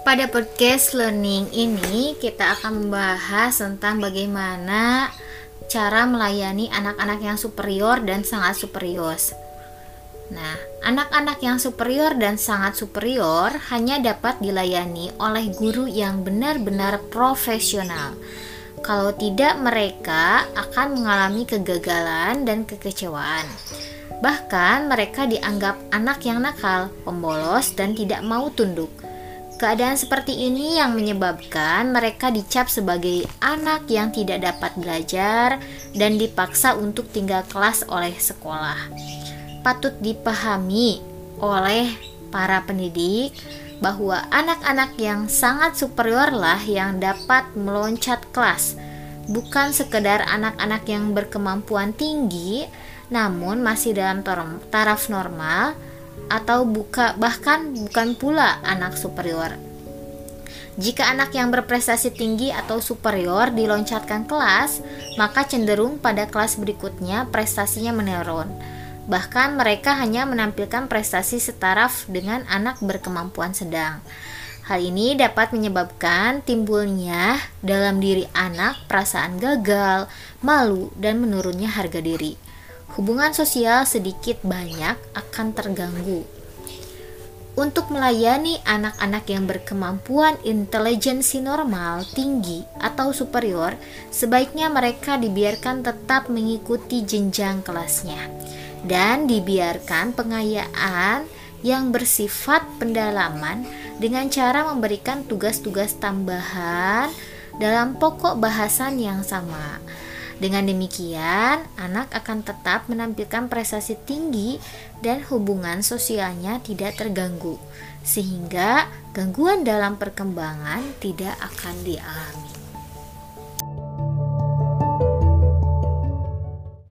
Pada podcast learning ini kita akan membahas tentang bagaimana cara melayani anak-anak yang superior dan sangat superior. Nah, anak-anak yang superior dan sangat superior hanya dapat dilayani oleh guru yang benar-benar profesional. Kalau tidak, mereka akan mengalami kegagalan dan kekecewaan. Bahkan, mereka dianggap anak yang nakal, pembolos, dan tidak mau tunduk. Keadaan seperti ini yang menyebabkan mereka dicap sebagai anak yang tidak dapat belajar dan dipaksa untuk tinggal kelas oleh sekolah. Patut dipahami oleh para pendidik bahwa anak-anak yang sangat superior lah yang dapat meloncat kelas, bukan sekedar anak-anak yang berkemampuan tinggi namun masih dalam taraf normal atau buka bahkan bukan pula anak superior. Jika anak yang berprestasi tinggi atau superior diloncatkan kelas, maka cenderung pada kelas berikutnya prestasinya menurun. Bahkan mereka hanya menampilkan prestasi setaraf dengan anak berkemampuan sedang. Hal ini dapat menyebabkan timbulnya dalam diri anak perasaan gagal, malu, dan menurunnya harga diri hubungan sosial sedikit banyak akan terganggu. Untuk melayani anak-anak yang berkemampuan intelijensi normal, tinggi, atau superior, sebaiknya mereka dibiarkan tetap mengikuti jenjang kelasnya dan dibiarkan pengayaan yang bersifat pendalaman dengan cara memberikan tugas-tugas tambahan dalam pokok bahasan yang sama dengan demikian, anak akan tetap menampilkan prestasi tinggi dan hubungan sosialnya tidak terganggu, sehingga gangguan dalam perkembangan tidak akan dialami.